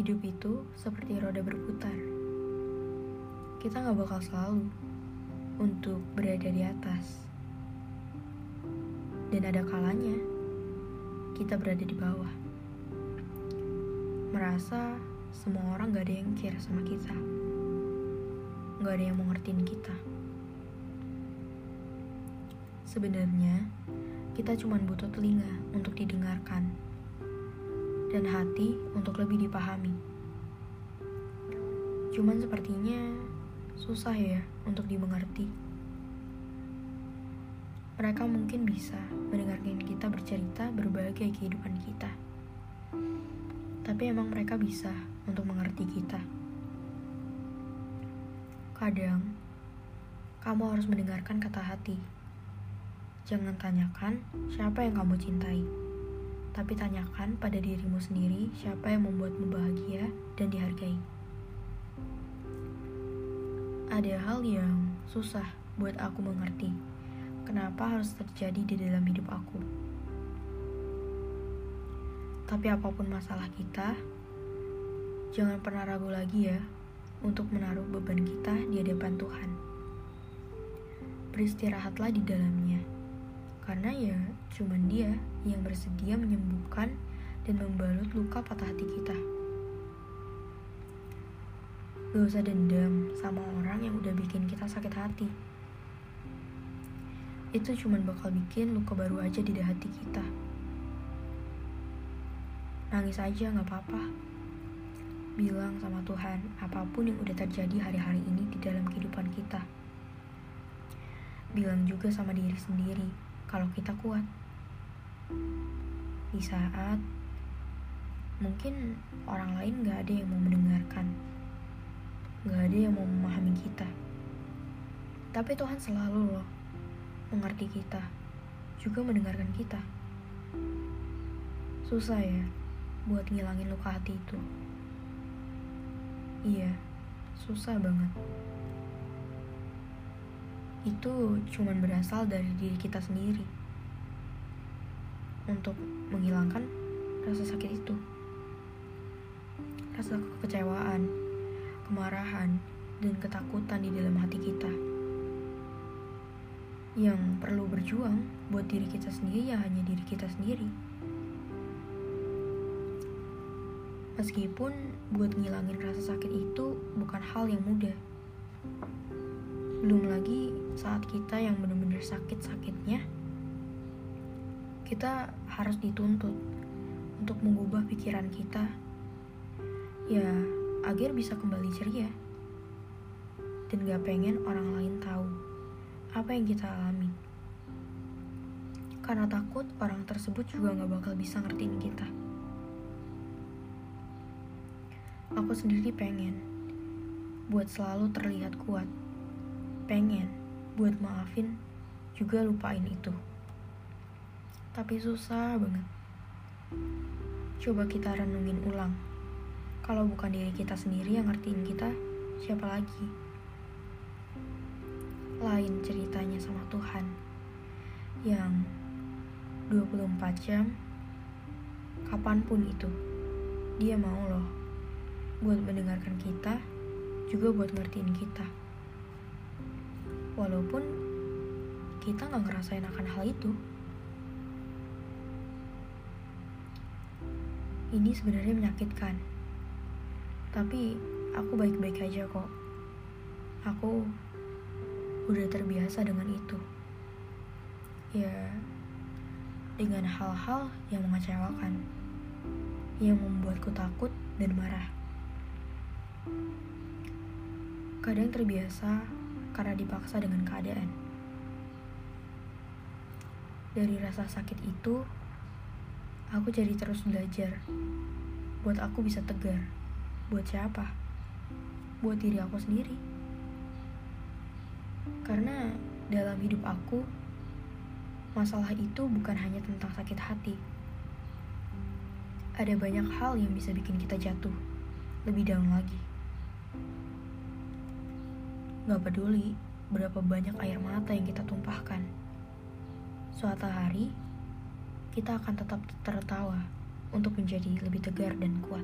Hidup itu seperti roda berputar. Kita gak bakal selalu untuk berada di atas. Dan ada kalanya kita berada di bawah. Merasa semua orang gak ada yang care sama kita. Gak ada yang mau ngertiin kita. Sebenarnya, kita cuma butuh telinga untuk didengarkan dan hati untuk lebih dipahami. Cuman sepertinya susah ya untuk dimengerti. Mereka mungkin bisa mendengarkan kita bercerita berbagai kehidupan kita. Tapi emang mereka bisa untuk mengerti kita. Kadang, kamu harus mendengarkan kata hati. Jangan tanyakan siapa yang kamu cintai tapi tanyakan pada dirimu sendiri siapa yang membuatmu bahagia dan dihargai. Ada hal yang susah buat aku mengerti. Kenapa harus terjadi di dalam hidup aku? Tapi apa pun masalah kita, jangan pernah ragu lagi ya untuk menaruh beban kita di hadapan Tuhan. Beristirahatlah di dalamnya karena ya cuman dia yang bersedia menyembuhkan dan membalut luka patah hati kita. Gak usah dendam sama orang yang udah bikin kita sakit hati. Itu cuman bakal bikin luka baru aja di hati kita. Nangis aja gak apa-apa. Bilang sama Tuhan apa pun yang udah terjadi hari-hari ini di dalam kehidupan kita. Bilang juga sama diri sendiri kalau kita kuat. Di saat mungkin orang lain gak ada yang mau mendengarkan, gak ada yang mau memahami kita. Tapi Tuhan selalu loh mengerti kita, juga mendengarkan kita. Susah ya buat ngilangin luka hati itu. Iya, susah banget itu cuman berasal dari diri kita sendiri. Untuk menghilangkan rasa sakit itu. Rasa kekecewaan kemarahan dan ketakutan di dalam hati kita. Yang perlu berjuang buat diri kita sendiri ya hanya diri kita sendiri. Meskipun buat ngilangin rasa sakit itu bukan hal yang mudah saat kita yang benar-benar sakit-sakitnya, kita harus dituntut untuk mengubah pikiran kita, ya agar bisa kembali ceria dan gak pengen orang lain tahu apa yang kita alami. Karena takut orang tersebut juga gak bakal bisa ngertiin kita. Aku sendiri pengen buat selalu terlihat kuat pengen buat maafin juga lupain itu. Tapi susah banget. Coba kita renungin ulang. Kalau bukan diri kita sendiri yang ngertiin kita, siapa lagi? Lain ceritanya sama Tuhan yang 24 jam kapan pun itu dia mau loh buat mendengarkan kita juga buat ngertiin kita walaupun kita nggak ngerasain akan hal itu. Ini sebenarnya menyakitkan, tapi aku baik-baik aja kok. Aku udah terbiasa dengan itu. Ya, dengan hal-hal yang mengecewakan, yang membuatku takut dan marah. Kadang terbiasa karena dipaksa dengan keadaan. Dari rasa sakit itu, aku jadi terus belajar. Buat aku bisa tegar. Buat siapa? Buat diri aku sendiri. Karena dalam hidup aku, masalah itu bukan hanya tentang sakit hati. Ada banyak hal yang bisa bikin kita jatuh lebih dalam lagi. Gak peduli berapa banyak air mata yang kita tumpahkan. Suatu hari, kita akan tetap tertawa untuk menjadi lebih tegar dan kuat.